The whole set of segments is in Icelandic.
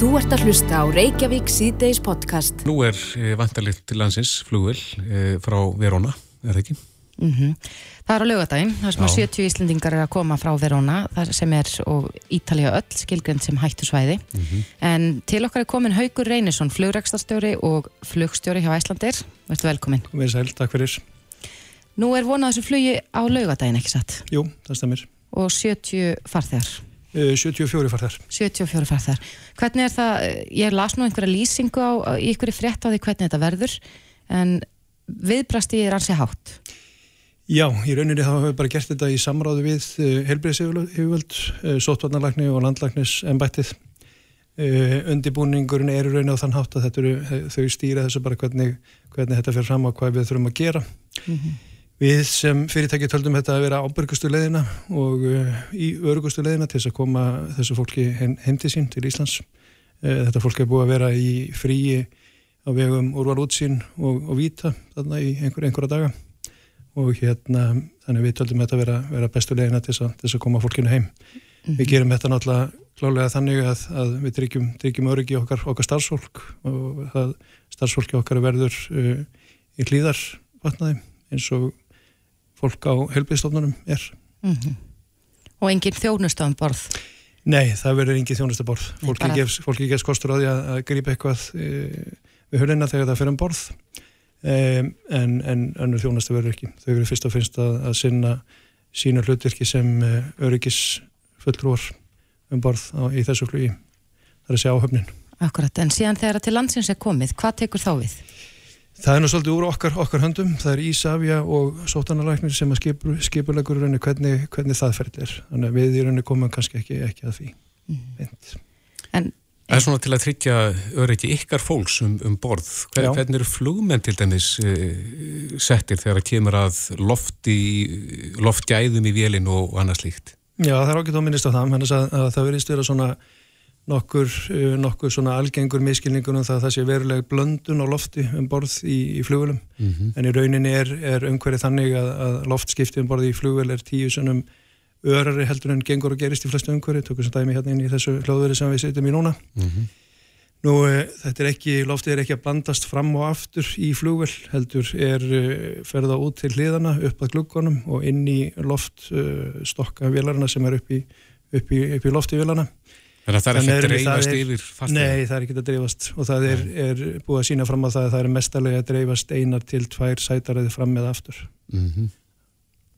Þú ert að hlusta á Reykjavík síðdeis podcast. Nú er eh, vantalitt til landsins flugvel eh, frá Verona, er það ekki? Mm -hmm. Það er á lögadaginn, það sem að 70 Íslandingar er að koma frá Verona, það sem er og Ítalija öll, skilgrend sem hættu svæði. Mm -hmm. En til okkar er komin Haugur Reynisson, flugrækstarstjóri og flugstjóri hjá Æslandir. Verður velkomin. Komið sæl, takk fyrir. Nú er vonað þessu flugi á lögadaginn, ekki satt? Jú, það stemir. Og 70 farþegar? 74 farþar 74 farþar hvernig er það, ég las nú einhverja lýsingu á, í einhverju frétt á því hvernig þetta verður en viðbrasti er ansi hátt. Já, í rauninni hefur við bara gert þetta í samráðu við eh, helbriðsefjöld uh, sótvarnarlagni og landlagnis ennbættið undibúningurinn er í rauninni á þann hátt að eru, þau stýra þessu bara hvernig, hvernig þetta fer fram og hvað við þurfum að gera. Mm -hmm. Við sem fyrirtæki töldum þetta að vera ábyrgustu leðina og uh, í örugustu leðina til þess að koma þessu fólki heim, til sín, til Íslands. Uh, þetta fólk er búið að vera í fríi á vegum úrval útsýn og, og víta þarna í einhver, einhverja daga og hérna þannig við töldum þetta að vera, vera bestu leðina til þess að koma fólkinu heim. Mm -hmm. Við gerum þetta náttúrulega klálega þannig að, að við tryggjum, tryggjum öryggi okkar, okkar starfsfólk og starfsfólki okkar verður uh, í hlýðar vatnaði eins og fólk á helbiðstofnunum er. Mm -hmm. Og engin þjónustafn borð? Nei, það verður engin þjónustaborð. Fólki bara... gefs, gefs kostur á því að, að grípa eitthvað e, við hörnina þegar það fyrir um borð e, en, en önnur þjónusta verður ekki. Þau verður fyrst og finnst að, að sinna sínu hlutverki sem e, öryggis fulltrúar um borð á, í þessu flugi. Það er að segja áhöfnin. Akkurat, en síðan þegar til landsins er komið, hvað tekur þá við? Það er nú svolítið úr okkar, okkar höndum, það er Ísafja og sótanalæknir sem að skipur, skipurlegur í rauninni hvernig, hvernig það ferðir. Þannig að við í rauninni komum kannski ekki, ekki að því. Mm. En Það er svona til að tryggja öryggi ykkar fólks um, um borð. Hver, hvernig eru flugmenn til dæmis uh, settir þegar það kemur að lofti, loftgæðum í vélinn og annað slíkt? Já, það er ákveðt á minnist af það, þannig að, að það verðist vera svona nokkur, eh, nokkur svona algengur miskilningunum það að það sé veruleg blöndun á lofti um borð í, í flugvelum mm -hmm. en í rauninni er, er umhverfið þannig að, að loftskipti um borð í flugvel er tíu svonum örari heldur en gengur og gerist í flestu umhverfið, tökum sem dæmi hérna inn í þessu hljóðveri sem við setjum í núna mm -hmm. Nú, e, þetta er ekki, loftið er ekki að bandast fram og aftur í flugvel heldur er e, ferða út til hliðana upp að gluggunum og inn í loftstokka e, vélarna sem er upp í, upp í, upp í lofti vélana Þannig að það er ekki að dreifast yfir fastlega? Nei, það er ekki að dreifast og það er, er búið að sína fram á það að það er mestarlega að dreifast einar til tvær sætariði fram með aftur. Mm -hmm.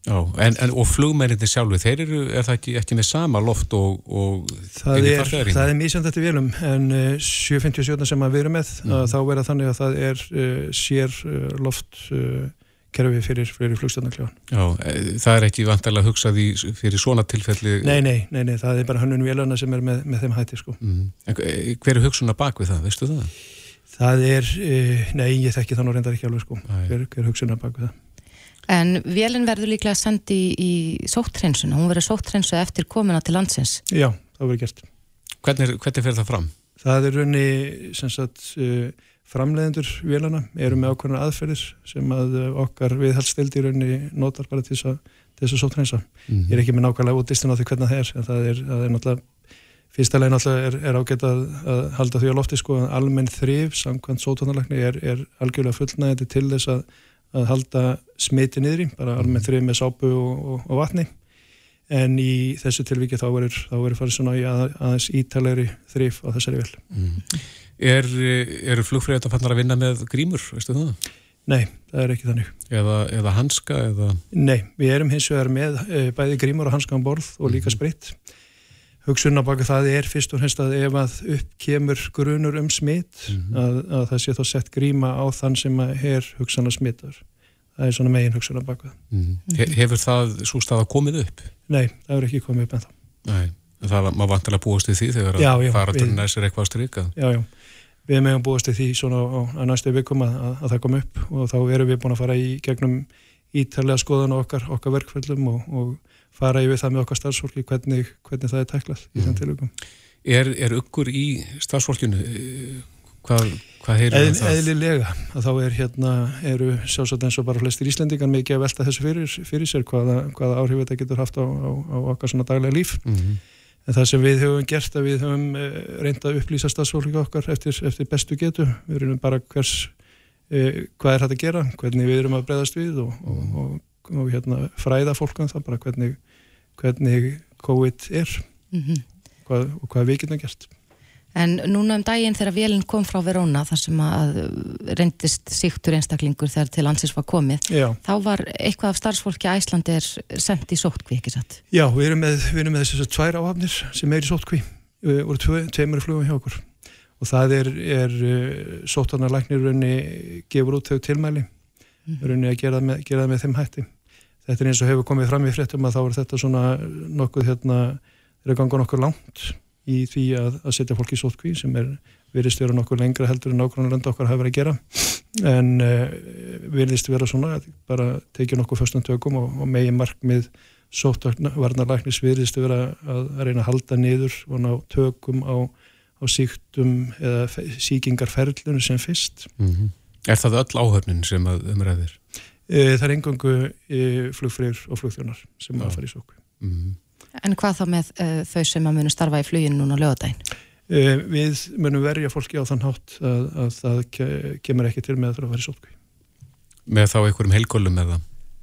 Já, en, en og flugmenninni sjálfu, þeir eru, er það ekki, ekki með sama loft og, og það er, það er mísjönd þetta vilum, en uh, 757 sem við erum með, mm -hmm. þá verða þannig að það er uh, sér uh, loft kerfi fyrir, fyrir flugstjórnarkljóðan. Já, e, það er ekki vantilega hugsað í, fyrir svona tilfelli? Nei, nei, nei, nei það er bara hönnun vélana sem er með, með þeim hætti, sko. Mm. En hver er hugsun að bak við það, veistu það? Það er, e, nei, ég þekki það nú reyndar ekki alveg, sko, hver, hver hugsun að bak við það. En vélinn verður líklega sendi í, í sótthrensuna, hún verður sótthrensuna eftir komuna til landsins? Já, það verður gert. Hvernig, hvernig fer það fram? Það er raunni, sem sagt, uh, framleiðendur vélana eru með ákveðnar aðferðir sem að eh, okkar viðhaldsstild í rauninni notar bara til þess að sótrensa. Mm -hmm. Ég er ekki með nákvæmlega útistin á því hvernig það er, en það er, það er náttúrulega, fyrsta legin náttúrulega er, er ágætt að, að halda því á lofti sko að almenn þrif samkvæmt sótvarnarlækni er, er algjörlega fullnægandi til þess að, að halda smiti niður í, bara almenn þrif með sápu og, og, og vatni en í þessu tilviki þá verður farið svona í að, aðeins ítalegri þrif á þessari vel. Mm. Er, eru flugfræðið að fannar að vinna með grímur, veistu það? Nei, það er ekki þannig. Eða, eða hanska? Eða... Nei, við erum hins vegar með e, bæði grímur og hanska á borð og líka mhm. spritt. Hugsunna baka það er fyrst og hennst að ef að upp kemur grunur um smitt mm -hmm. að, að það sé þá sett gríma á þann sem er hugsanna smittar. Það er svona megin hugsunna baka. Mm -hmm. He, hefur það svo stað að komið upp? Nei, það hefur ekki komið upp en þá. Nei, það var vantilega búist í því þegar já, já, að fara til næsir eitthvað stryka. Já, já við meðum búast til því svona á, á næstu vikum að, að, að það kom upp og þá erum við búin að fara í gegnum ítalega skoðan okkar, okkar verkföllum og, og fara yfir það með okkar starfsfólki hvernig, hvernig það er tæklað í þann mm. tilugum. Er, er ykkur í starfsfólkinu? Hvað, hvað heyrður Eð, það? Eðlilega, að þá er hérna, eru sjálfsagt eins og bara flestir íslendingar mikið að velta þessu fyrir, fyrir sér hvaða, hvaða áhrif þetta getur haft á, á, á okkar svona daglega líf. Mm -hmm. en það sem við höfum gert að við höfum uh, reyndað að upplýsa stafsfólki okkar eftir, eftir bestu getu við erum bara hvers uh, hvað er hægt að gera, hvernig við erum að breyðast við og, og, og, og hérna, fræða fólk um það bara hvernig, hvernig COVID er mm -hmm. hvað, og hvað við getum gert En núna um daginn þegar vélinn kom frá Verona þar sem að reyndist síktur einstaklingur þegar til landsins var komið Já. þá var eitthvað af starfsfólki að Æslandi er sendt í sótkví, ekki satt? Já, við erum með, við erum með þess að tvær áhafnir sem er í sótkví tve, tveimur flugum hjá okkur og það er, er uh, sótarnarlæknir raunni gefur út þau tilmæli mm. raunni að gera það með, gera það með þeim hætti þetta er eins og hefur komið fram í fréttum að þá er þetta svona nokkuð hérna, er að ganga nokkuð langt í því að, að setja fólk í sótkví sem er virðist vera nokkur lengra heldur en nákvæmlega landa okkar hafa verið að gera en uh, virðist vera svona að bara tekja nokkur fyrstum tökum og, og megi markmið sótvarnarlæknis virðist vera að, að reyna að halda niður og ná tökum á, á síktum eða síkingarferðlunum sem fyrst mm -hmm. Er það öll áhörnin sem að umræðir? Uh, það er engangu uh, eh, flugfrýr og flugþjónar sem Já. að fara í sótkví mm -hmm. En hvað þá með uh, þau sem að munu starfa í fluginu núna á lögadaginn? Uh, við munum verja fólki á þann hátt að, að það ke kemur ekki til með að það fara í sótkví. Með þá einhverjum helgólum eða?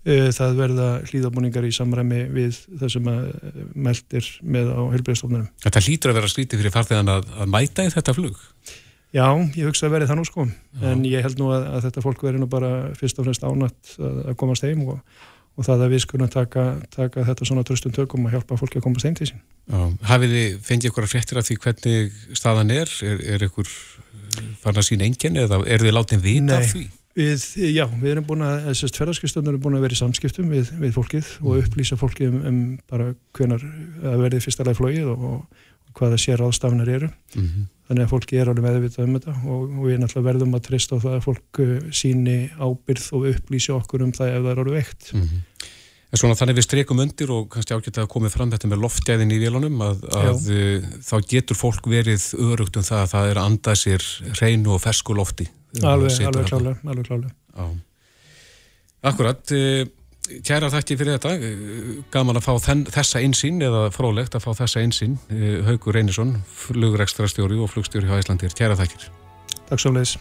Uh, það verða hlýðabúningar í samræmi við það sem að meldir með á helbreyðstofnunum. Þetta hlýtur að vera slítið fyrir farþegan að, að mæta í þetta flug? Já, ég hugsa að verði það nú sko, Já. en ég held nú að, að þetta fólk verði nú bara fyrst og fremst ánætt að komast heim og og það að við skulum taka, taka þetta svona tröstum tökum og hjálpa fólki að koma stein til sín. Hafið þið, fengið ykkur að fréttir af því hvernig staðan er? Er, er ykkur farin að sína enginn eða er þið látið vita af því? Við, já, við erum búin að, þessast ferðarskipstöndar er búin að vera í samskiptum við, við fólkið og mm. upplýsa fólkið um, um bara hvenar að verði fyrsta lagi flóið og, og hvaða sér ástafnar eru. Mm -hmm þannig að fólki er alveg meðvitað um þetta og, og við náttúrulega verðum að treysta á það að fólk uh, síni ábyrð og upplýsi okkur um það ef það er alveg veikt. Mm -hmm. Svona þannig við streikum undir og kannski ágætt að komið fram þetta með loftgæðin í vélunum að, að uh, þá getur fólk verið örugt um það að það er að anda sér reynu og fersku lofti. Alveg, alveg klálega, alveg klálega Akkurat uh, Kæra þætti fyrir þetta, gaman að fá þenn, þessa einsýn eða frólægt að fá þessa einsýn, eh, Haugur Reynisson, flugrekstrastjóri og flugstjóri á Íslandir. Kæra þættir. Takk svo leiðis.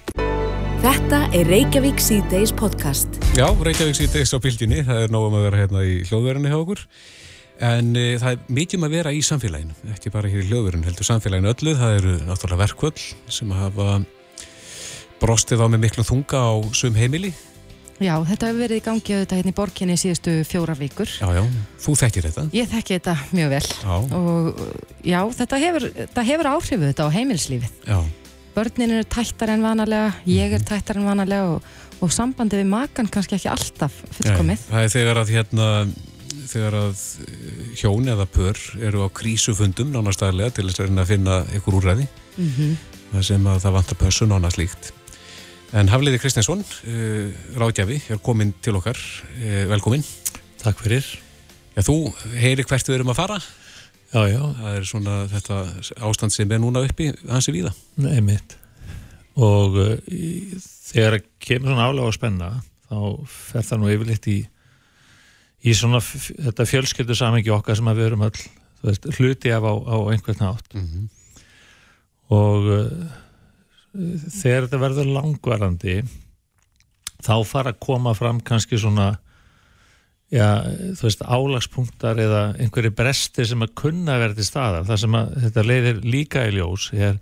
Þetta er Reykjavík C-Days podcast. Já, Reykjavík C-Days á bylginni, það er nógum að vera hérna í hljóðverðinni hjá okkur. En e, það er mikið um að vera í samfélaginu, ekki bara hér í hljóðverðinu, heldur samfélaginu öllu. Það eru náttúrulega verkvöld sem hafa brostið á með miklu þunga á sum heimili Já, þetta hefur verið í gangi auðvitað hérna í borginni síðustu fjóra vikur. Já, já, þú þekkir þetta. Ég þekki þetta mjög vel já. og já, þetta hefur, þetta hefur áhrifu þetta á heimilslífið. Já. Börnin eru tættar en vanalega, ég er mhm. tættar en vanalega og, og sambandi við makan kannski ekki alltaf fullkomið. Það er þegar að hérna, þegar að eh, hjón eða pör eru á krísufundum nánastæðilega til þess að finna ykkur úrræði. Mm -hmm. Það sem að það vantar pössu nánaslíkt. En Hafliði Kristinsson, uh, ráðgjafi, er komin til okkar. Uh, velkomin. Takk fyrir. Já, þú heyri hvert við erum að fara. Já, já. Það er svona þetta ástand sem er núna uppi hansi víða. Nei, mitt. Og uh, þegar kemur svona álega á spenna, þá fer það nú yfirleitt í, í svona þetta fjölskyldu samengi okkar sem við erum all veist, hluti af á, á einhvern nátt. Mm -hmm. Og þegar þetta verður langvarandi þá fara að koma fram kannski svona já, þú veist, álagspunktar eða einhverju bresti sem að kunna verði staðar, það sem að þetta leiðir líka í ljós er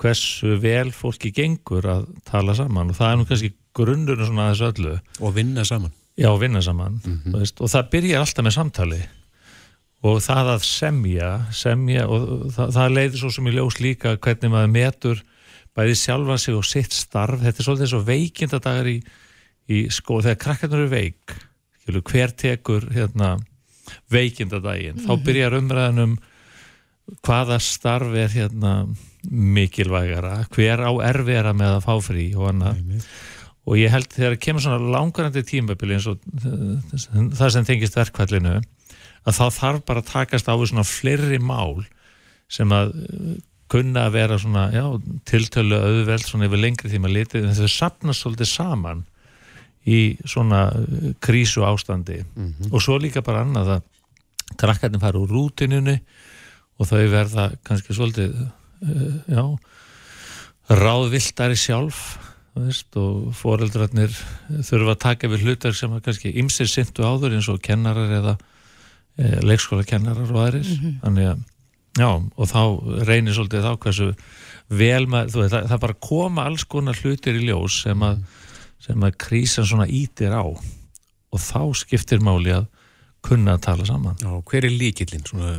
hversu vel fólki gengur að tala saman og það er nú kannski grunnurinn svona að þessu öllu. Og vinna saman. Já, vinna saman, mm -hmm. veist, og það byrjar alltaf með samtali og það að semja, semja og það, það leiðir svo sem í ljós líka hvernig maður metur bæði sjálfa sig og sitt starf þetta er svolítið svo veikindadagar í, í sko, þegar krakkarnir eru veik hver tekur hérna, veikindadaginn, mm -hmm. þá mhm. byrjar umræðanum hvaða starf er hérna mikilvægara, hver á erfiðara með að fá frí og annað mm -hmm. og ég held þegar kemur svona langarandi tímabili eins og það sem þengist verkvallinu að þá þarf bara að takast á svona fleiri mál sem að kunna að vera svona, já, tiltölu auðveld svona yfir lengri tíma litið en þau sapnast svolítið saman í svona uh, krísu ástandi mm -hmm. og svo líka bara annað að krakkarnir fara úr rútinunni og þau verða kannski svolítið uh, já ráðviltari sjálf veist, og foreldrarnir þurfa að taka við hlutar sem kannski ymsir syndu áður eins og kennarar eða e, leikskóla kennarar og aðrir mm -hmm. þannig að já og þá reynir svolítið þá hversu vel maður, veist, það, það bara koma alls konar hlutir í ljós sem að, sem að krísan svona ítir á og þá skiptir máli að kunna að tala saman. Já, hver er líkillin? Svona,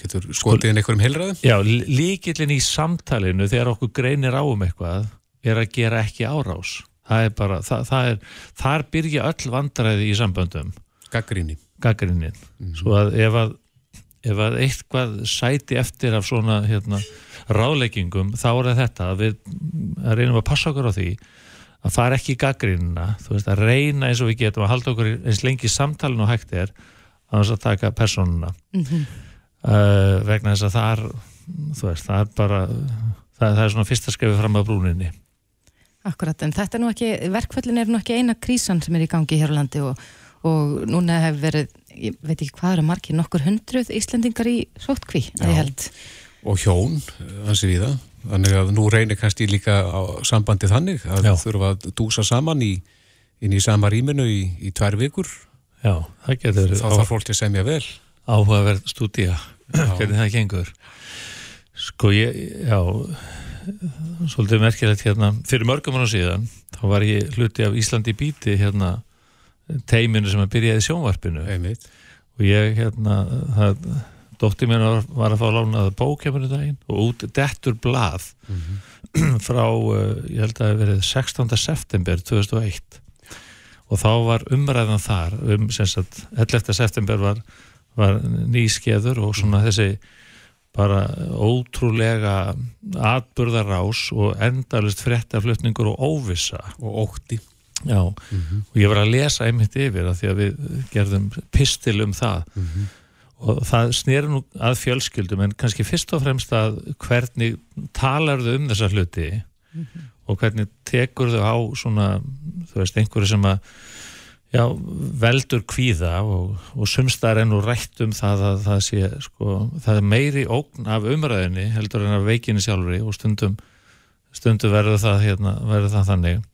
getur skotið inn einhverjum heilræðum? Já, líkillin í samtalinu þegar okkur greinir á um eitthvað er að gera ekki árás. Það er bara, það, það er, þar byrja öll vandræði í samböndum. Gaggrinni. Gaggrinni. Mm -hmm. Svo að ef að, ef að eitthvað sæti eftir af svona hérna, ráðleggingum, þá er þetta að við að reynum að passa okkur á því að það er ekki gaggrinna, þú veist, að reyna eins og við getum að halda okkur eins lengi samtalenu og hægt er að þess að taka personuna mm -hmm. uh, vegna þess að það er þú veist, það er bara það, það er svona fyrsta skefið fram á brúninni Akkurat, en þetta er nú ekki verkföllin er nú ekki eina krísan sem er í gangi hér á landi og, og núna hefur verið ég veit ekki hvað eru margir, nokkur hundruð Íslandingar í sótkví, að ég held. Og hjón, hansi við það þannig að nú reynir kannski líka á sambandi þannig að Já. þurfa að dúsa saman í, inn í sama rýminu í, í tvær vikur. Já, það getur Þá þarf fólk til að semja vel. Áhugaverð stúdíja, hvernig það gengur. Sko ég, já svolítið merkilegt hérna. Fyrir mörgum ára síðan þá var ég hluti af Íslandi bíti hérna teiminu sem að byrjaði sjónvarpinu Einmitt. og ég hérna það, dótti mér var að fá lánaða bókjafinu daginn og út dettur blað mm -hmm. frá, eh, ég held að það hef verið 16. september 2001 og þá var umræðan þar um sagt, 11. september var, var nýskeður og svona þessi bara ótrúlega atburðarás og endalist frettaflutningur og óvissa og ótti Já, mm -hmm. og ég var að lesa einmitt yfir að því að við gerðum pistil um það mm -hmm. og það snýður nú að fjölskyldum en kannski fyrst og fremst að hvernig talar þau um þessa hluti mm -hmm og hvernig tekur þau á svona, þú veist, einhverju sem að já, veldur kvíða og, og sumstar ennú rætt um það að það sé sko, það er meiri ógn af umræðinni heldur en af veikinni sjálfri og stundum stundum verður það, hérna, verður það þannig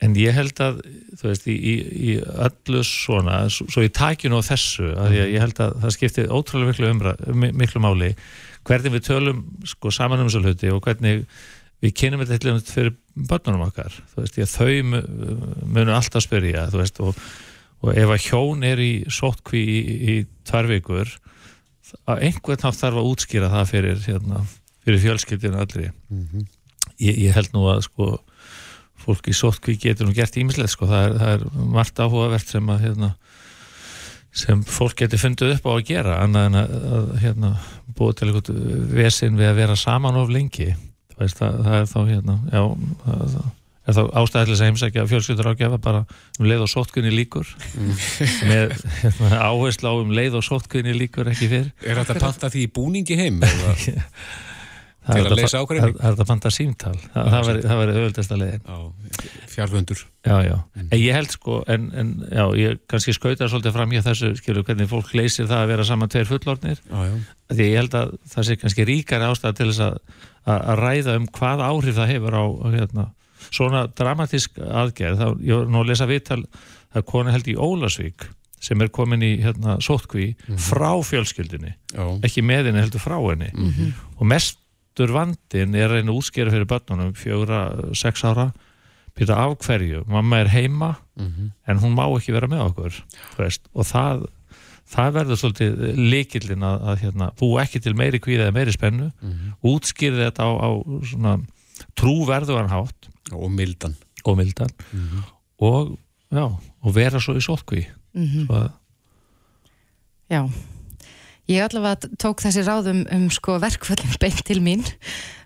en ég held að þú veist, í, í, í öllu svona, svo, svo ég takju nú þessu að ég, ég held að það skiptir ótrúlega miklu, umræð, miklu máli hvernig við tölum sko saman um þessu hluti og hvernig við kynum þetta eitthvað fyrir börnunum okkar. Þú veist, ég, þau munu alltaf spyrja þú veist, og, og ef að hjón er í sótkví í, í tvær vikur að einhvern nátt þarf að útskýra það fyrir, hérna, fyrir fjölskyldinu allri. Mm -hmm. ég, ég held nú að sko fólk í sótkví getur nú gert ímislegt sko, það er, það er margt áhugavert sem að hérna sem fólk getur fundið upp á að gera annað en að, að hérna, búið til eitthvað vesin við að vera saman of lengi veist, það, það er þá hérna, já, það, það er þá ástæðilega sem heimsækja fjölskyldur ágjafa bara um leið og sótkunni líkur mm. með hérna, áherslu á um leið og sótkunni líkur ekki fyrr Er þetta panta því búningi heim? til að leysa ákveðin Það er þetta panta símtal það verður auðvöldast að leiðin. Fjárfundur. Já, já, en ég held sko en, en já, ég kannski skauta svolítið fram hjá þessu skilur hvernig fólk leysir það að vera saman tveir fullornir því ég held að það sé kannski ríkari ástæða til þess að að ræða um hvað áhrif það hefur á hérna, svona dramatísk aðgerð. Þá, ég var nú að lesa viðtal það er koni held í Ólasvík sem er komin í hérna, sótkví mm -hmm. frá fjölskyldinni, Já. ekki með henni heldur frá henni. Mm -hmm. og mestur vandin er einu útskýra fyrir börnunum, fjóra, sex ára byrja af hverju, mamma er heima mm -hmm. en hún má ekki vera með okkur veist, og það það verður svolítið likillin að, að hérna, bú ekki til meiri kvíð eða meiri spennu mm -hmm. útskýrið þetta á, á trúverðuanhátt og mildan og, mildan. Mm -hmm. og, já, og vera svo í sótkví mm -hmm. svo að... Já ég allavega tók þessi ráðum um sko verkföllin beint til mín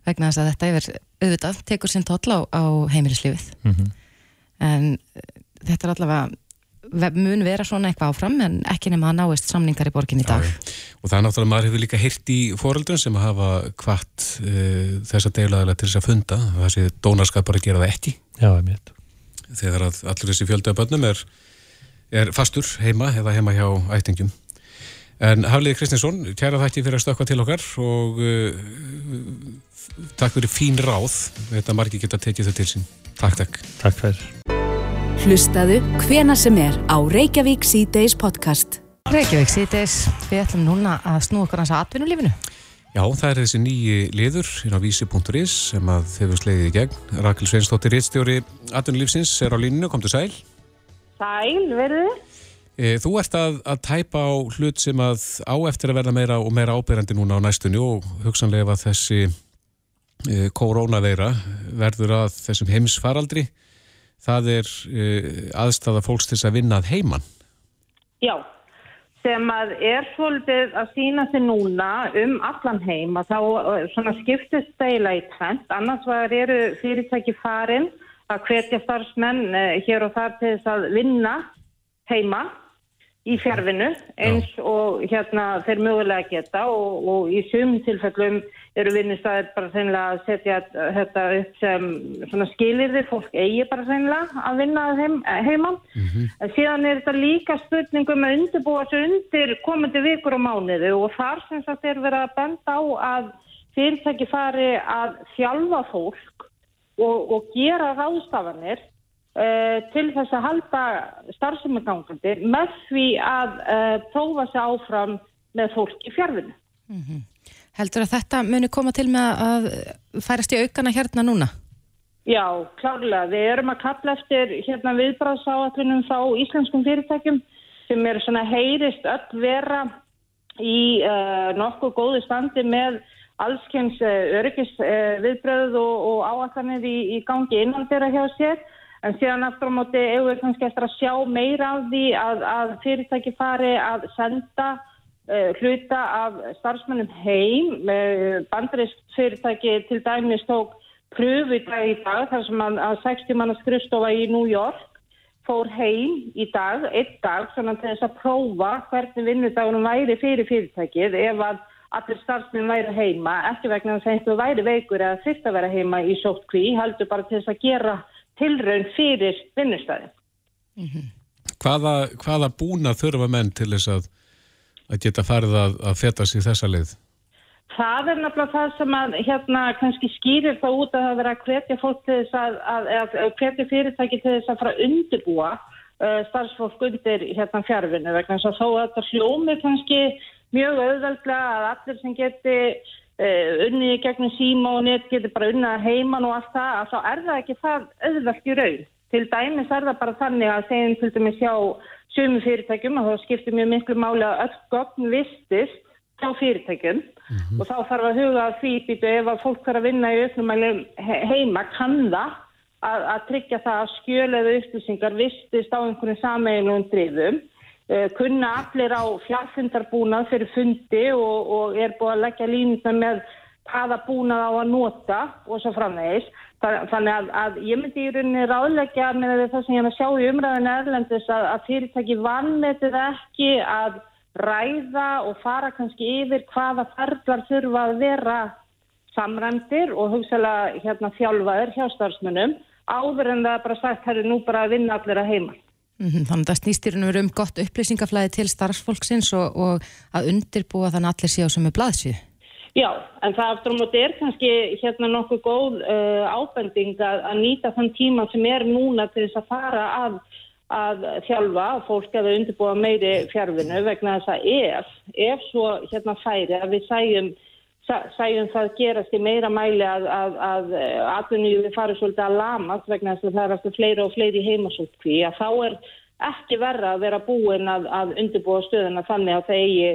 vegna þess að þetta yfir auðvitað tekur sinn toll á, á heimilislífið mhm. en þetta er allavega mun vera svona eitthvað áfram en ekki nema að náist samningar í borgin í dag. Já, og það er náttúrulega, maður hefur líka hirt í fóröldun sem að hafa hvart uh, þessa deilaðilega til þess að funda, það sé dónarskap bara að gera það ekki. Já, ég mitt. Þegar að allir þessi fjöldu af börnum er, er fastur heima eða heima hjá ættingum. En Hafliði Kristinsson, kæra þætti fyrir að stökka til okkar og uh, takk fyrir fín ráð. Þetta margir geta tekið þau til sín. Takk, takk. Takk fyrir. Hlustaðu hvena sem er á Reykjavík C-Days podcast. Reykjavík C-Days, við ætlum núna að snú okkur hans að atvinnulífinu. Já, það er þessi nýji liður inn á vísi.is sem að hefur sleiðið í gegn. Rakel Sveinsdóttir, réttstjóri atvinnulífsins er á línu, kom til sæl. Sæl, verðu? E, þú ert að, að tæpa á hlut sem að á eftir að verða meira og meira ábyrjandi núna á næstunni og hugsanlega að þessi e, koronaveira verður að þessum heimsfaraldri. Það er e, aðstæða fólks til að vinna að heiman. Já, sem að er svolítið að sína sig núna um allan heim að þá skiptist deila í trend. Annars var eru fyrirtæki farin að hvetja starfsmenn hér og þar til þess að vinna heima í fjárvinu eins Já. og hérna þeir mögulega geta og, og í sumum tilfellum eru vinnistæðir bara þeinlega að setja þetta upp sem svona skilirði fólk eigi bara þeinlega að vinna heim, heimann. Mm -hmm. Síðan er þetta líka spurningum að undirbúa sér undir komandi vikur og mánuðu og þar sem þetta er verið að benda á að fyrirtæki fari að þjálfa fólk og, og gera ráðstafanir Uh, til þess að halda starfsefnagangandi með því að uh, prófa sig áfram með fólk í fjárfinu. Mm -hmm. Heldur að þetta muni koma til með að færast í aukana hérna núna? Já, klárlega. Við erum að kalla eftir hérna viðbráðsáallunum frá íslenskum fyrirtækjum sem er svona heyrist öll vera í uh, nokkuð góðu standi með allskens örygis viðbröð og, og áallanir í, í gangi innan þeirra hjá sér En síðan aftur á móti eigum við kannski eftir að sjá meira af því að, að fyrirtæki fari að senda uh, hluta af starfsmennum heim. Uh, Bandrist fyrirtæki til dæmis tók pröfu í dag í dag þar sem að, að 60 manna skrifstofa í New York fór heim í dag, einn dag, svona til þess að prófa hvernig vinnudagunum væri fyrir fyrirtækið ef að allir starfsmenn væri heima, ekki vegna þess að einhver væri veikur eða þurft að vera heima í sóttkví, heldur bara til þess að gera tilraun fyrir vinnustæðin. Mm -hmm. Hvaða, hvaða búna þurfa menn til þess að, að geta farið að, að feta sér þessa leið? Það er náttúrulega það sem að hérna kannski skýrir það út að það vera að hvetja fólk til þess að, að hvetja fyrirtæki til þess að fara að undirbúa uh, starfsfólk undir hérna fjárvinni vegna þess að þó að þetta hljómi kannski mjög auðveldlega að allir sem geti unnið gegnum síma og net getur bara unnað heiman og allt það að þá er það ekki það auðvelt í raun. Til dæmis er það bara þannig að segjum til dæmis hjá sömu fyrirtækjum og þá skiptir mjög miklu máli að öll gogn vistist hjá fyrirtækjum. Mm -hmm. og þá þarf að huga að því býtu ef að fólk þarf að vinna í öllumælum heima kann það að, að tryggja það að skjöleðu upplýsingar vistist á einhvern sameigum drifum kunna allir á fjárfundarbúnað fyrir fundi og, og er búið að leggja línuna með hvaða búnað á að nota og svo framvegis. Þannig að, að ég myndi í rauninni ráðleggja með það sem ég hef að sjá í umræðinu erlendis að, að fyrirtæki vannmetið ekki að ræða og fara kannski yfir hvaða ferðlar þurfa að vera samræmdir og hugsalega hérna, þjálfaður hjá starfsmunum áður en það bara sagt, herru nú bara að vinna allir að heima. Mm -hmm, þannig að snýstirinn eru um gott upplýsingaflæði til starfsfólksins og, og að undirbúa þannig allir séu sem er blaðsíð. Já, en það aftur á móti er kannski hérna nokkuð góð uh, ábending að, að nýta þann tíma sem er núna til þess að fara að, að þjálfa fólk eða undirbúa meiri fjárvinu vegna þess að ef, ef svo hérna færi að við sæjum sæjum það gerast í meira mæli að, að, að atvinnulífi farið svolítið að lamast vegna þess að það er alltaf fleiri og fleiri heimasótkví að þá er ekki verra að vera búin að, að undirbúa stöðuna þannig að það eigi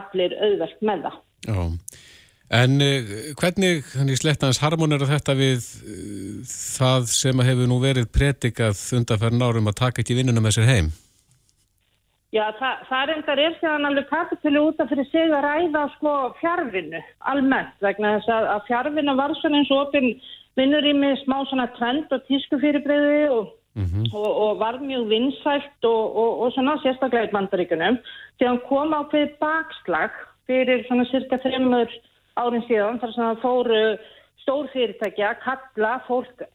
allir auðvelt með það. Já, en uh, hvernig, þannig slettans harmonera þetta við uh, það sem hefur nú verið predikað undanferðin árum að taka ekki vinnuna með sér heim? Já, það, það reyndar er séðan alveg kapitölu út af fyrir sig að ræða sko fjárvinnu almennt vegna þess að, að fjárvinna var svona eins og opinn vinnur í mig smá svona trend og tísku fyrirbreyði og, mm -hmm. og, og var mjög vinsælt og, og svona sérstaklega í bandaríkunum þegar kom á fyrir bakslag fyrir svona cirka þreymur árin síðan þar sem það fóru stór fyrirtækja kalla fólk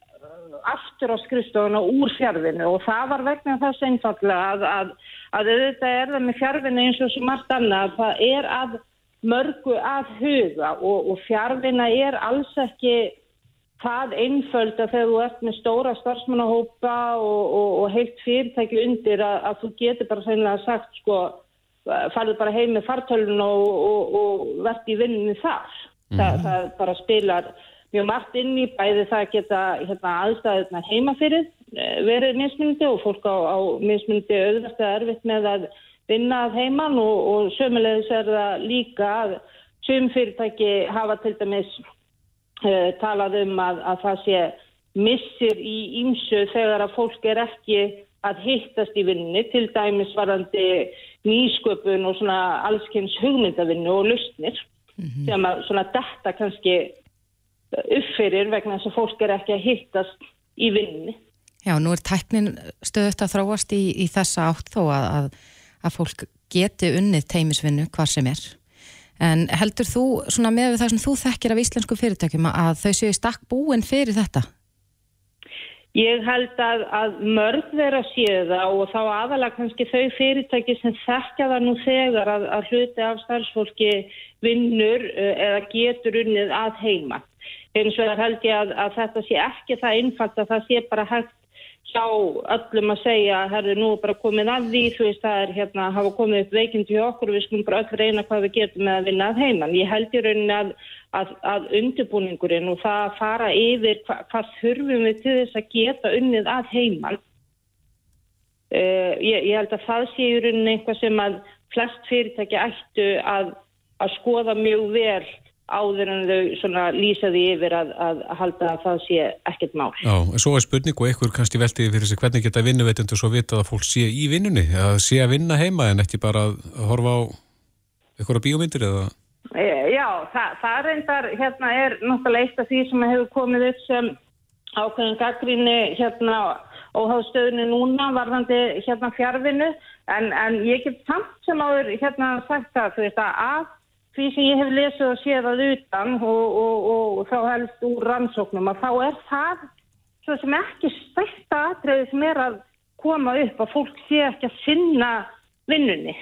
aftur á skrifstofuna úr fjárvinu og það var vegna þess einfallega að, að, að auðvitað er það með fjárvinu eins og sem margt annað, það er að mörgu að huga og, og fjárvina er alls ekki það einföld að þegar þú ert með stóra starfsmannahópa og, og, og heilt fyrirtæki undir að, að þú getur bara sænilega sagt sko, farið bara heim með fartölun og verðt í vinninni þar. Mm. Það, það bara spilar mjög margt inn í bæði það geta hérna, aðstæðuna heima fyrir eh, verið mismundi og fólk á, á mismundi auðvitað erfitt með að vinna að heiman og, og sömulegis er það líka að söm fyrirtæki hafa til dæmis uh, talað um að, að það sé missir í ímsu þegar að fólk er ekki að hittast í vinninni, til dæmis varandi nýsköpun og svona allskynns hugmyndavinnu og lustnir mm -hmm. sem að svona detta kannski uppfyrir vegna þess að fólk er ekki að hittast í vinninni. Já, nú er tæknin stöðut að þróast í, í þessa átt þó að, að, að fólk geti unnið teimisvinnu hvar sem er. En heldur þú, svona með það sem þú þekkir af íslensku fyrirtækjum, að þau séu stakk búin fyrir þetta? Ég held að, að mörg vera séu það og þá aðalega kannski þau fyrirtæki sem þekkja það nú þegar að, að hluti af starfsfólki vinnur eh, eða getur unnið að heima. Eins og það held ég að, að þetta sé ekki það einfalt að það sé bara hægt hjá öllum að segja að það er nú bara komið að því þú veist það er hérna að hafa komið upp veikindi hjá okkur og við skulum bara öll reyna hvað við getum með að vinna að heimann. Ég held í rauninni að, að, að undirbúningurinn og það að fara yfir hva, hvað þurfum við til þess að geta unnið að heimann. Uh, ég, ég held að það sé í rauninni eitthvað sem að flest fyrirtæki ættu að skoða mjög vel áður en þau lýsaði yfir að, að, að halda að það sé ekkert mál. Já, en svo er spurning og einhver kannski veltiði fyrir sig hvernig geta vinnuveitundur svo vita að fólk sé í vinnunni, að sé að vinna heima en ekki bara að horfa á einhverja bíómyndir eða? E, já, það, það reyndar hérna er náttúrulega eitt af því sem hefur komið upp sem ákveðin gaggrinni hérna óháðstöðinu núna varðandi hérna fjárvinnu en, en ég get samt sem áður hérna sagt það, þú veist að að því sem ég hef lesið og séð að utan og, og, og, þá helst úr rannsóknum að þá er það svo sem ekki stærsta aðtreyði sem er að koma upp að fólk sé ekki að finna vinnunni.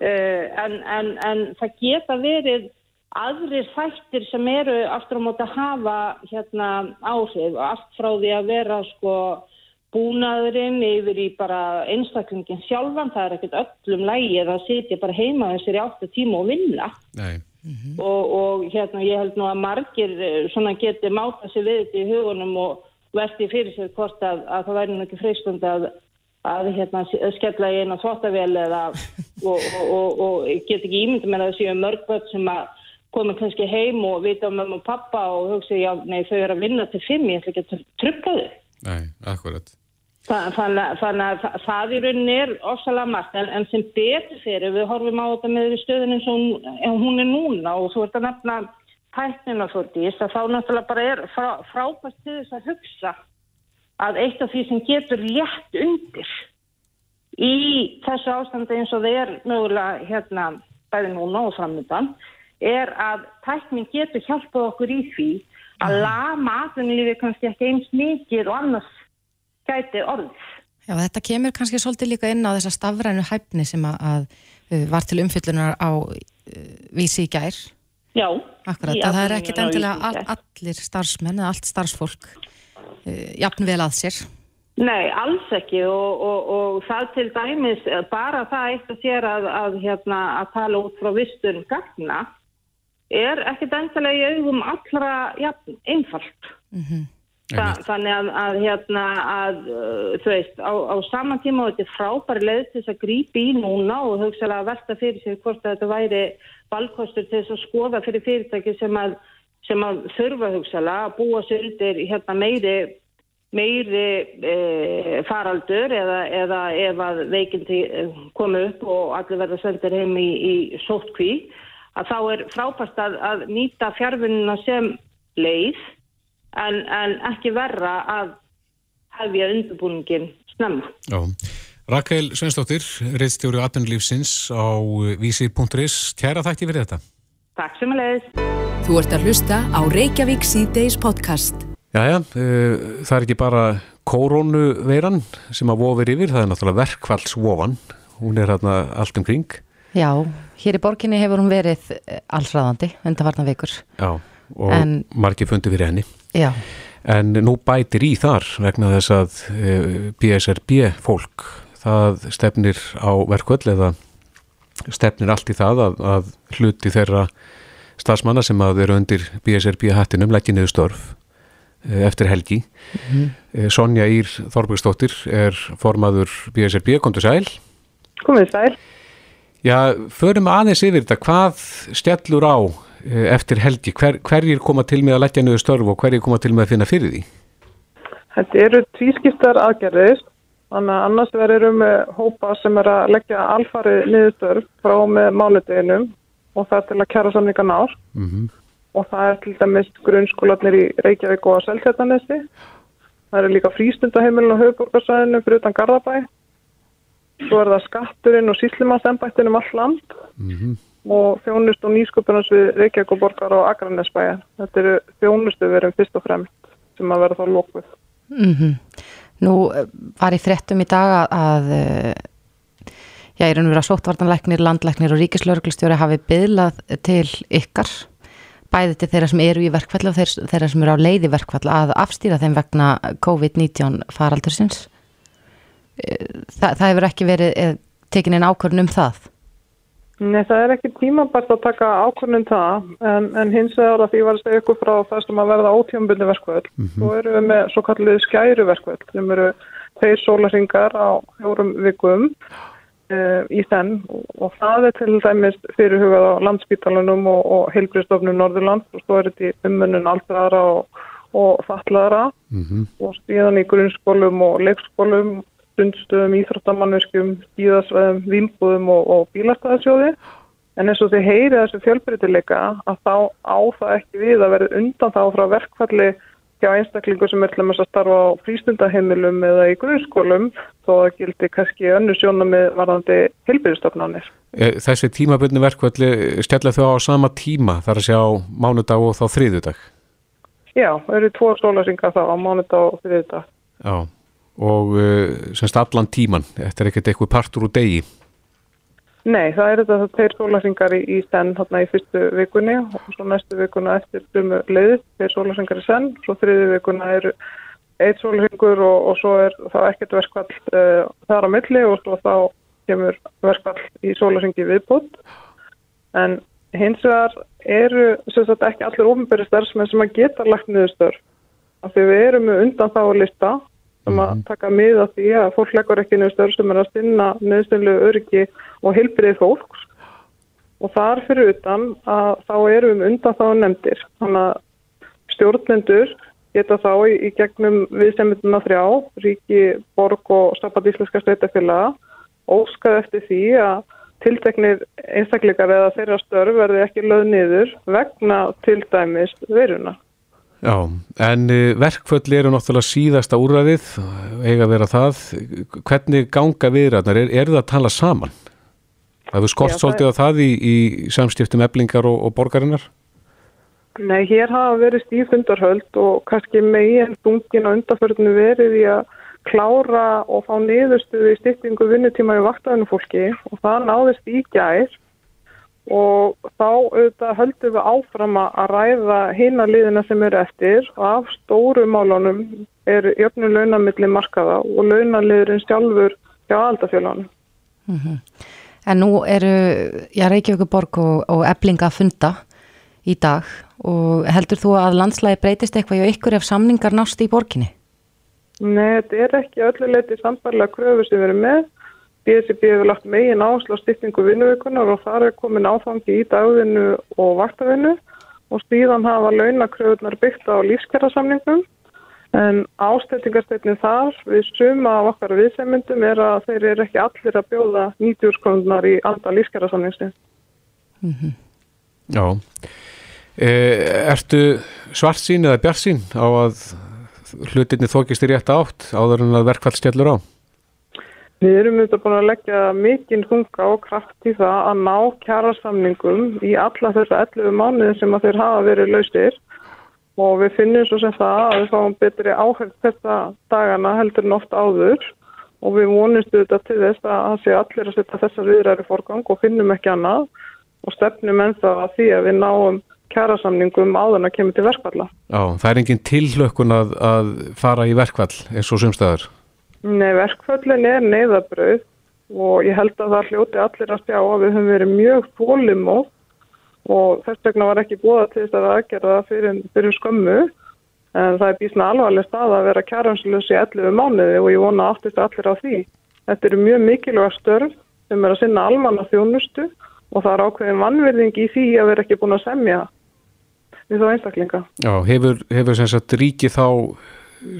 Uh, en, en, en það geta verið aðrir þættir sem eru aftur á móti að hafa hérna áhrif allt frá því að vera sko búnaðurinn yfir í bara einstaklingin sjálfan, það er ekkert öllum lægið að sitja bara heima þessir í átta tíma og vinna. Mm -hmm. og, og hérna ég held nú að margir eh, svona geti máta sér við þetta í hugunum og verði fyrir sér hvort að, að það væri nú ekki freistund að, að hérna, skella í eina þvóttavél eða og, og, og get ekki ímyndið með að það séu mörgböld sem að koma kannski heim og vita um mamma og pappa og hugsa já, nei þau eru að vinna til fimm, ég ætla ekki að trukka þau. Nei, akkurat Þannig að það í rauninni er ofsalega margt en, en sem betur fyrir við horfum á þetta með stöðunum sem hún er núna og þú ert að nefna tæknina því að þá náttúrulega bara er frá, frábært til þess að hugsa að eitt af því sem getur létt undir í þessu ástandi eins og það er mögulega hérna bæði núna og framöndan er að tæknin getur hjálpað okkur í því að mhm. lama aðunlífi kannski ekki eins mikið og annars gæti orð. Já, þetta kemur kannski svolítið líka inn á þessa stafrænu hæfni sem að, að uh, var til umfyllunar á uh, vísi í gær. Já. Akkurat, að það er ekkit endilega all, allir starfsmenn eða allt starfsfólk uh, jafn vel að sér. Nei, alls ekki og, og, og það til dæmis, bara það eitt að sér að, að, hérna, að tala út frá vistur gagna er ekkit endilega í augum allra jafn einfalt. Mhm. Mm Þa, þannig að, að hérna að uh, þú veist á, á saman tíma og þetta er frábæri leið til þess að grípi í núna og hugsalega að velta fyrir sig hvort þetta væri valkostur til þess að skoða fyrir fyrirtæki sem að, sem að þurfa hugsalega að búa sér undir hérna meiri meiri e, faraldur eða, eða ef að veikindi e, komi upp og allir verða sendir heim í, í sótkví að þá er frábært að, að nýta fjárfununa sem leið en, en ekki verra að hefja undirbúningin snemma. Já. Rakel Svensdóttir, reittstjóri Atunlífsins á vísi.is. Kæra þætti fyrir þetta. Takk sem að leiðis. Þú ert að hlusta á Reykjavík C-Days podcast. Jæja, uh, það er ekki bara koronuveiran sem að vofir yfir, það er náttúrulega verkfallsvofan, hún er hérna allt umkring. Já, hér í borginni hefur hún verið eh, allsræðandi undanvarna vikur. Já, og en, margir fundi fyrir henni. Já. En nú bætir í þar vegna þess að BSRB fólk, það stefnir á verkvöld eða stefnir allt í það að, að hluti þeirra stafsmanna sem að vera undir BSRB hattinum leggja niður störf eh, eftir helgi. Mm -hmm. Sonja Ír Þorbergsdóttir er formaður BSRB, kom til sæl. Komið sæl. Já, förum aðeins yfir þetta, hvað stjallur á eftir helgi? Hver, hverjir koma til með að leggja niður störf og hverjir koma til með að finna fyrir því? Þetta eru tvískiptar aðgerðir, þannig að annars verðum við hópa sem er að leggja alfarið niður störf frá með mánudeginum og það er til að kjæra samninga nár mm -hmm. og það er til dæmis grunnskólanir í Reykjavík og Seltjartanesi það eru líka frístundaheimilin á höfuborgarsæðinu fyrir utan Garðabæ svo er það skatturinn og síslimansembættin um all land mm -hmm. Og þjónust og nýsköpunars við Reykjavík og Borgar og Akranesbæja þetta eru þjónustu verið fyrst og fremst sem að vera þá lókuð mm -hmm. Nú eh, var í þrettum í dag að já, ég er að vera sóttvartanleiknir, landleiknir og ríkislauglistjóri hafi byðlað til ykkar bæði til þeirra sem eru í verkfall og þeirra sem eru á leiði verkfall að afstýra þeim vegna COVID-19 faraldursins. Eh, Þa, það hefur ekki verið eh, tekin einn ákvörnum um það Nei, það er ekki tímabært að taka ákvörnum um það en, en hins vegar að því var segja ykkur frá það sem að verða ótímanbunni verkvöld mm -hmm. og eru við með svo kallið skæru verkvöld sem eru þeir sólaringar á fjórum vikum Uh, í þenn og það er til dæmis fyrirhugað á landspítalunum og, og heilbristofnum Norðurland og svo er þetta umönnun aldraðara og, og fallaðara mm -hmm. og stíðan í grunnskólum og leikskólum, stundstöðum, íþróttamannverkjum, stíðasveðum, výmbúðum og, og bílastæðasjóði en eins og þið heyrið þessu fjölbreytileika að þá á það ekki við að verða undan þá frá verkfalli hjá einstaklingu sem er til að starfa á frístundaheimilum eða í grunnskólum þó að gildi kannski önnu sjónum með varðandi heilbyrjastofnanir. Eh, þessi tímabunni verkvalli stella þau á sama tíma þar að sjá mánudag og þá þriðudag? Já, það eru tvo sólasingar þá á mánudag og þriðudag. Já, og uh, semst allan tíman, þetta er ekkert eitthvað partur úr degi? Nei, það er þetta það þeir sólarsingar í, í senn hérna í fyrstu vikunni og svo næstu vikuna eftir dumu leiði þeir sólarsingar í senn, svo þriði vikuna er eitt sólarsingur og, og svo er það ekkert verkvall uh, þar á milli og svo þá kemur verkvall í sólarsingi viðbútt en hins vegar eru sagt, ekki allir ofinbæri starfsmenn sem að geta lagt niður störf. Af því við erum undan þá að lista sem að mhm. taka mið af því að fólk leggur ekki niður störf sem er að stinna nöðsynlegu öryggi og heilbriði fólks og þar fyrir utan að þá erum við undan þá nefndir þannig að stjórnendur geta þá í, í gegnum viðsemmunduna þrjá, ríki, borg og stafat íslenska sveitafélaga óskað eftir því að tilteknir einstakleikar eða þeirra störf verði ekki löð niður vegna til dæmis veruna. Já, en eh, verkföll eru náttúrulega síðasta úrræðið, eiga að vera það. Hvernig ganga viðræðnar? Er, er það að tala saman? Það hefur skort svolítið á það í, í samstiftum eblingar og, og borgarinnar? Nei, hér hafa verið stífundarhöld og kannski megin bungin og undarförðinu verið í að klára og fá niðurstuði í styrtingu vinnutíma í vaktæðinu fólki og það náðist í gær og þá auðvitað höldum við áfram að ræða hýna liðina sem eru eftir og af stóru málunum er jöfnum launamilli markaða og launaliðurinn sjálfur hjá aldafélagunum. Mm -hmm. En nú eru, já, Reykjavíkuborg og, og Eblinga að funda í dag og heldur þú að landslægi breytist eitthvað og ykkur ef samningar nást í borginni? Nei, þetta er ekki ölluleiti sambarlega kröfu sem við erum með BSB hefur lagt megin áherslu á styrtingu vinnuvíkunar og þar er komin áfangi í dagvinnu og vaktavinnu og stíðan hafa launakröðunar byggt á lífskjærasamningum en ástættingarsteytnin þar við suma af okkar viðsemmyndum er að þeir eru ekki allir að bjóða 90 skondunar í anda lífskjærasamningsti. Mm -hmm. Já. E, ertu svart sín eða bjart sín á að hlutinni þókist í rétt átt áður en að verkvall stjallur á? Við erum auðvitað búin að leggja mikinn hunga og kraft í það að ná kjærasamningum í alla þessa 11 mánuðin sem að þeir hafa verið lausir og við finnum svo sem það að við fáum betri áhengst þetta dagana heldur en oft áður og við vonumstu þetta til þess að það sé allir að setja þessar viðræri fórgang og finnum ekki annað og stefnum ennþá að því að við náum kjærasamningum áðan að kemur til verkvalla. Já, það er engin tilhlökkun að, að fara í verkvall eins og sumstæður? Nei, verkvallin er neyðabröð og ég held að það hljóti allir að sjá að við höfum verið mjög fólimótt og þess vegna var ekki búða til þess að aðgerða fyrir, fyrir skömmu en það er bísna alvarleg stað að vera kjæranslös í 11 mánuði og ég vona aftist allir á því. Þetta eru mjög mikilvæg störf sem er að sinna almanna þjónustu og það er ákveðin vannverðing í því að vera ekki búin að semja við þá einstaklinga. Já, hefur, hefur sem sagt ríki þá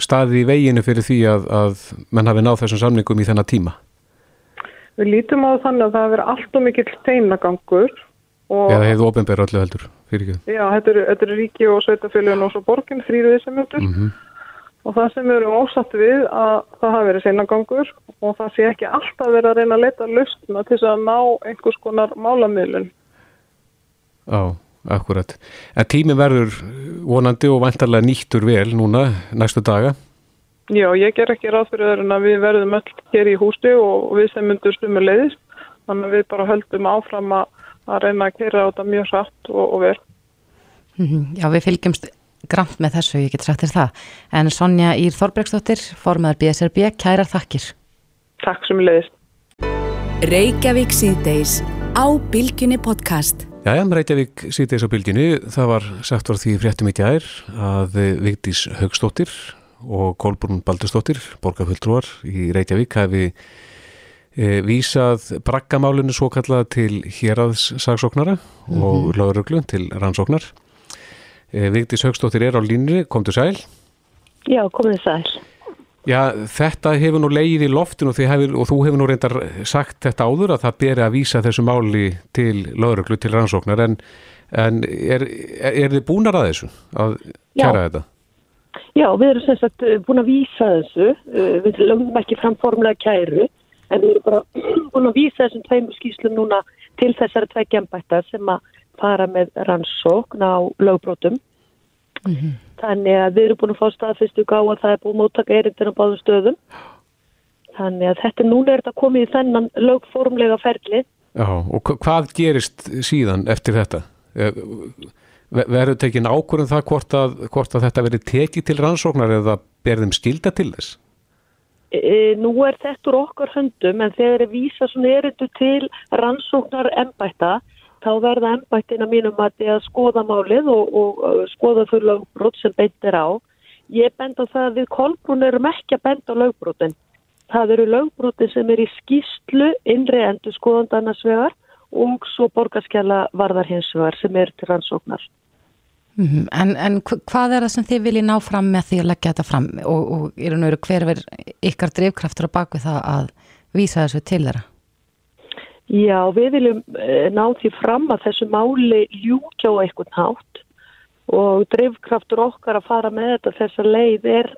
staðið í veginu fyrir því að, að menn hafi náð þessum samningum í þennan tíma? Við lítum á þannig að það hefur allt og mikill steinagangur Eða hefðu ofinbæra öllu heldur fyrir ekki? Já, þetta eru, eru ríki og sveitafélagin og svo borgin, þrýruði sem heldur mm -hmm. og það sem við erum ósatt við að það hafi verið seinagangur og það sé ekki alltaf verið að reyna að leta lustna til þess að ná einhvers konar málamiðlun. Já, akkurat. En tími verður vonandi og vantarlega nýttur vel núna næstu daga? Já, ég ger ekki ráð fyrir öðrun að við verðum öll hér í hústi og við sem myndur stumur leiðist, þannig að við bara höldum áfram að að reyna að kera á þetta mjög satt og, og vel. Mhm, já, við fylgjumst gramt með þessu, ég get sagt þér það. En Sonja Ír Þorbregsdóttir, formadur BSRB, kærar þakkir. Takk sem leiðist. Reykjavík síðdeis á Bilginni podcast. Já, já, Reykjavík síðdeis á Bilginni, það var sagt var því fréttum í gær að Vigdís Högstóttir og Kolbrún Baldurstóttir, borgarfulltrúar í Reykjavík, hefði e, vísað braggamálinu svo kallað til héraðssagsóknara mm -hmm. og lauruglu til rannsóknar. E, Vigdís Högstóttir er á línni, kom til sæl? Já, komið sæl. Já, þetta hefur nú leið í loftinu og, hefur, og þú hefur nú reyndar sagt þetta áður að það beri að vísa þessu máli til lauruglu til rannsóknar en, en er, er þið búinar að þessu að kæra Já. þetta? Já, við erum sem sagt búin að vísa þessu, við lögum ekki fram formulega kæru en við erum bara búin að vísa þessum tveimur skýslum núna til þessari tveggjambættar sem að fara með rannsókn á lögbrótum mm -hmm. Þannig að við erum búin að fá staðfyrstu gá að það er búin móttaka erindin á báðum stöðum þannig að þetta núna er þetta komið í þennan lögformlega ferli Já, og hvað gerist síðan eftir þetta? Eh, verður tekin ákvörðum það hvort að, hvort að þetta verður tekið til rannsóknar eða berðum skilda til þess? E, nú er þetta úr okkar höndum en þegar er vísa svona erindu til rannsóknar ennbætta þá verða ennbættina mínum að að skoða málið og, og, skoða þau lögbrot sem beintir á. Ég bend á það að við kolbrún erum ekki að benda á lögbrotin. Það eru lögbrotin sem er í skýstlu innri endur skoðandarnasvegar og svo borgarskjala varðar hins vegar sem er til rannsóknar. Mm -hmm. En, en hvað er það sem þið viljið ná fram með því að leggja þetta fram og, og er hver verð ykkar drivkraftur á baku það að vísa þessu til þeirra? Já, við viljum eh, ná því fram að þessu máli ljúkja á einhvern hátt og drivkraftur okkar að fara með þetta þessa leið er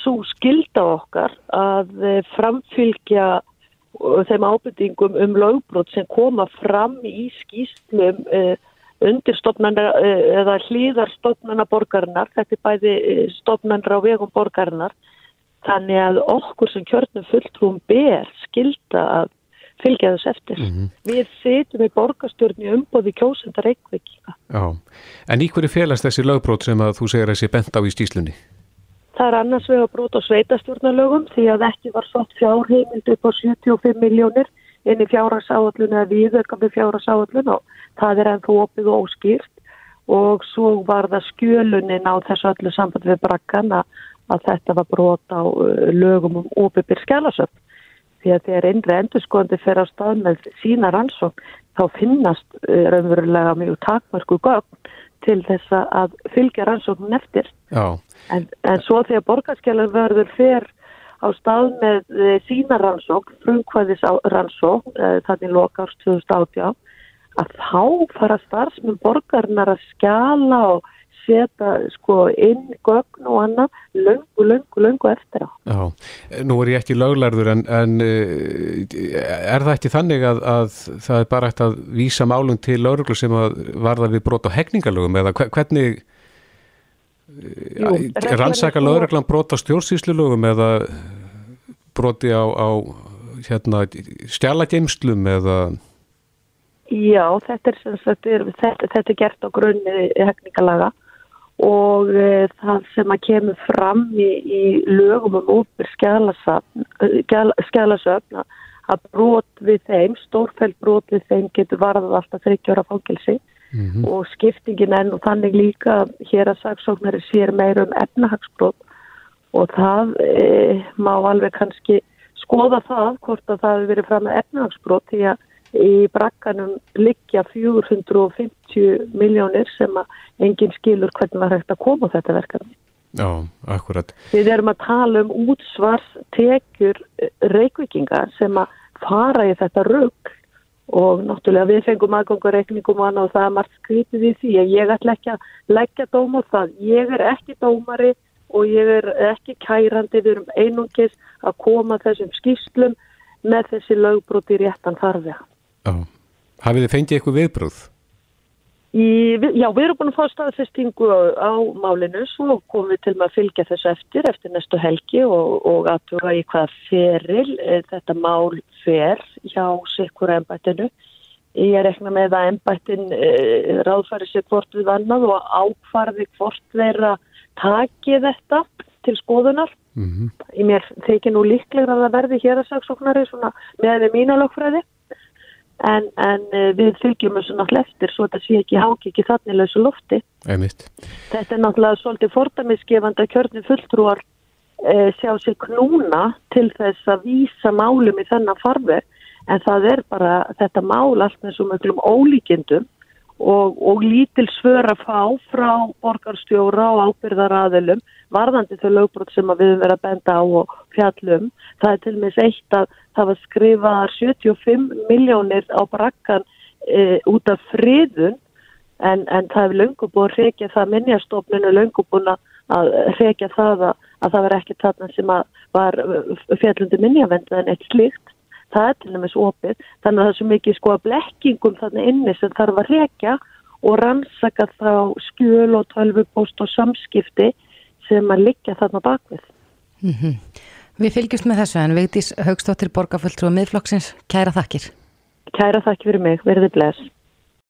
svo skilda okkar að eh, framfylgja eh, þeim ábyrtingum um lögbrot sem koma fram í skýstlum undirstofnana eða hlýðarstofnana borgarinnar, þetta er bæði stofnanra á vegum borgarinnar, þannig að okkur sem kjörnum fulltrúum ber skilda að fylgja þess eftir. Mm -hmm. Við setjum í borgarstjórni umbóði kjósendar eitthvað. Já, en í hverju félast þessi lögbrót sem að þú segir að þessi bent á í stíslunni? Það er annars vega brót á sveitastjórnarlögum því að ekki var svott fjárheimild upp á 75 miljónir inn í fjárhagsáallun eða viðverka með fjárhagsáallun og það er ennþá opið og óskýrt og svo var það skjölunin á þessu öllu samband við brakkan að þetta var brot á uh, lögum um óbyrgir skjálasöfn því að þegar einri endurskoðandi fer á stað með sína rannsók þá finnast raunverulega mjög takmörku gögn til þess að fylgja rannsóknun eftir. En, en svo þegar borgarskjálun verður fer á stað með sína rannsók frumkvæðis rannsók þannig lokast 2018 að þá fara starfsmenn borgarnar að skjala og setja sko inn gögn og annað löngu, löngu, löngu eftir á. Já, nú er ég ekki löglarður en, en eh, er það ekki þannig að, að það er bara eftir að vísa málum til lögreglu sem að varða við brot á hegningalögum eða hvernig rannsaka lögreglan brota stjórnsýslulögum eða broti á, á hérna, stjalageimslum eða? Já, þetta er, þetta er, þetta, þetta er gert á grunni hefningalaga og e, það sem að kemur fram í, í lögum um óbyr skjálasöfn að brot við þeim, stórfælt brot við þeim getur varðað alltaf þryggjóra fangilsi mm -hmm. og skiptingin enn og þannig líka hér að saksóknari sér meira um efnahagsbrot og það e, má alveg kannski skoða það hvort að það hefur verið fram með efnahagsbrot því að í brakkanum liggja 450 miljónir sem að enginn skilur hvernig var hægt að koma þetta verkefni. Já, akkurat. Við erum að tala um útsvars tekjur eh, reykvikingar sem að fara í þetta rugg og náttúrulega við fengum aðgangureikningum og annað og það er margt skrítið í því að ég ætla ekki að leggja dóm á það. Ég er ekki dómari og ég er ekki kærandi, við erum einungis að koma þessum skýrslum með þessi lögbróti réttan þarfið. Hafið þið fengið eitthvað viðbröð? Í, já, við erum búin að fá staðfestingu á málinu svo komum við til að fylgja þessu eftir eftir næstu helgi og, og aðtuga í hvað feril e, þetta mál fer hjá sikkur ennbættinu. Ég ekki með að ennbættin e, ráðfæri sér hvort við vannað og ákvarði hvort þeirra taki þetta til skoðunar. Mm -hmm. Í mér þykir nú líklega að það verði hér að saksóknari með mína lögfræði en, en eh, við fylgjum þessu náttúrulega eftir svo þetta sé ekki háki ekki þannig lausu lofti Einmitt. þetta er náttúrulega svolítið fordamisgefandi að kjörni fulltrúar e, sjá sér knúna til þess að vísa málum í þennan farver en það er bara þetta mál allt með svo mjög ólíkindum og, og lítil svör að fá frá borgarstjóra og ábyrðaraðilum varðandi þau lögbrot sem við verðum að benda á og fjallum. Það er til meins eitt að það var skrifað 75 miljónir á brakkan e, út af friðun en, en það hefur löngum búin að reykja það minnjastofninu löngum búin að reykja það að, að það var ekki þarna sem var fjallundi minnjavenda en eitt slíkt það er til dæmis opið, þannig að það er svo mikið sko að blekkingum þannig inni sem þarf að rekja og rannsaka þá skjöl og tölvupost og samskipti sem að liggja þarna bakvið. Mm -hmm. Við fylgjumst með þessu en Vigdís Haugstóttir Borgarfulltrú og miðflokksins, kæra þakkir. Kæra þakkir fyrir mig, verðið bless.